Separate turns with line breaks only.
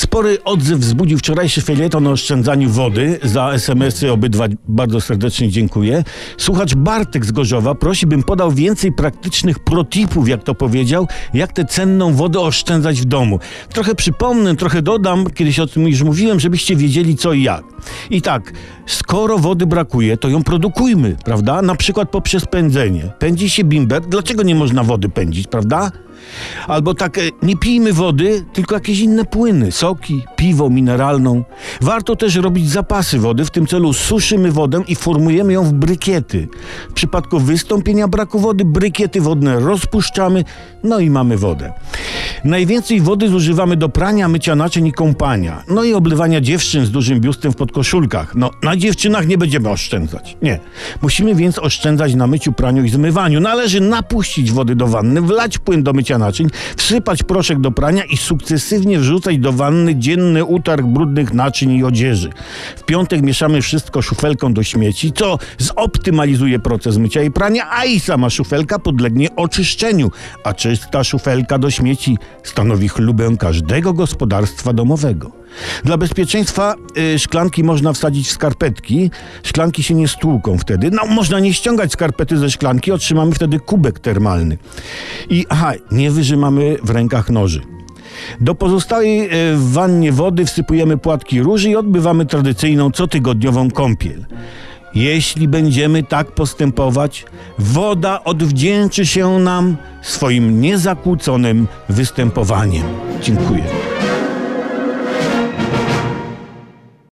Spory odzew wzbudził wczorajszy felieton o oszczędzaniu wody. Za SMS-y obydwa bardzo serdecznie dziękuję. Słuchacz Bartek z Gorzowa prosi, bym podał więcej praktycznych protipów, jak to powiedział, jak tę cenną wodę oszczędzać w domu. Trochę przypomnę, trochę dodam, kiedyś o tym już mówiłem, żebyście wiedzieli co i jak. I tak, skoro wody brakuje, to ją produkujmy, prawda? Na przykład poprzez pędzenie. Pędzi się bimber, dlaczego nie można wody pędzić, prawda? Albo tak, e, nie pijmy wody, tylko jakieś inne płyny, soki, piwo mineralną. Warto też robić zapasy wody, w tym celu suszymy wodę i formujemy ją w brykiety. W przypadku wystąpienia braku wody, brykiety wodne rozpuszczamy, no i mamy wodę. Najwięcej wody zużywamy do prania, mycia naczyń i kąpania. No i oblewania dziewczyn z dużym biustem w podkoszulkach. No, na dziewczynach nie będziemy oszczędzać. Nie. Musimy więc oszczędzać na myciu, praniu i zmywaniu. Należy napuścić wody do wanny, wlać płyn do mycia naczyń, wsypać proszek do prania i sukcesywnie wrzucać do wanny dzienny utarg brudnych naczyń i odzieży. W piątek mieszamy wszystko szufelką do śmieci, co zoptymalizuje proces mycia i prania, a i sama szufelka podlegnie oczyszczeniu, a czysta szufelka do śmieci stanowi chlubę każdego gospodarstwa domowego. Dla bezpieczeństwa y, szklanki można wsadzić w skarpetki. Szklanki się nie stłuką wtedy. No, można nie ściągać skarpety ze szklanki, otrzymamy wtedy kubek termalny. I aha, nie wyrzymamy w rękach noży. Do pozostałej y, w wannie wody wsypujemy płatki róży i odbywamy tradycyjną cotygodniową kąpiel. Jeśli będziemy tak postępować, woda odwdzięczy się nam swoim niezakłóconym występowaniem. Dziękuję.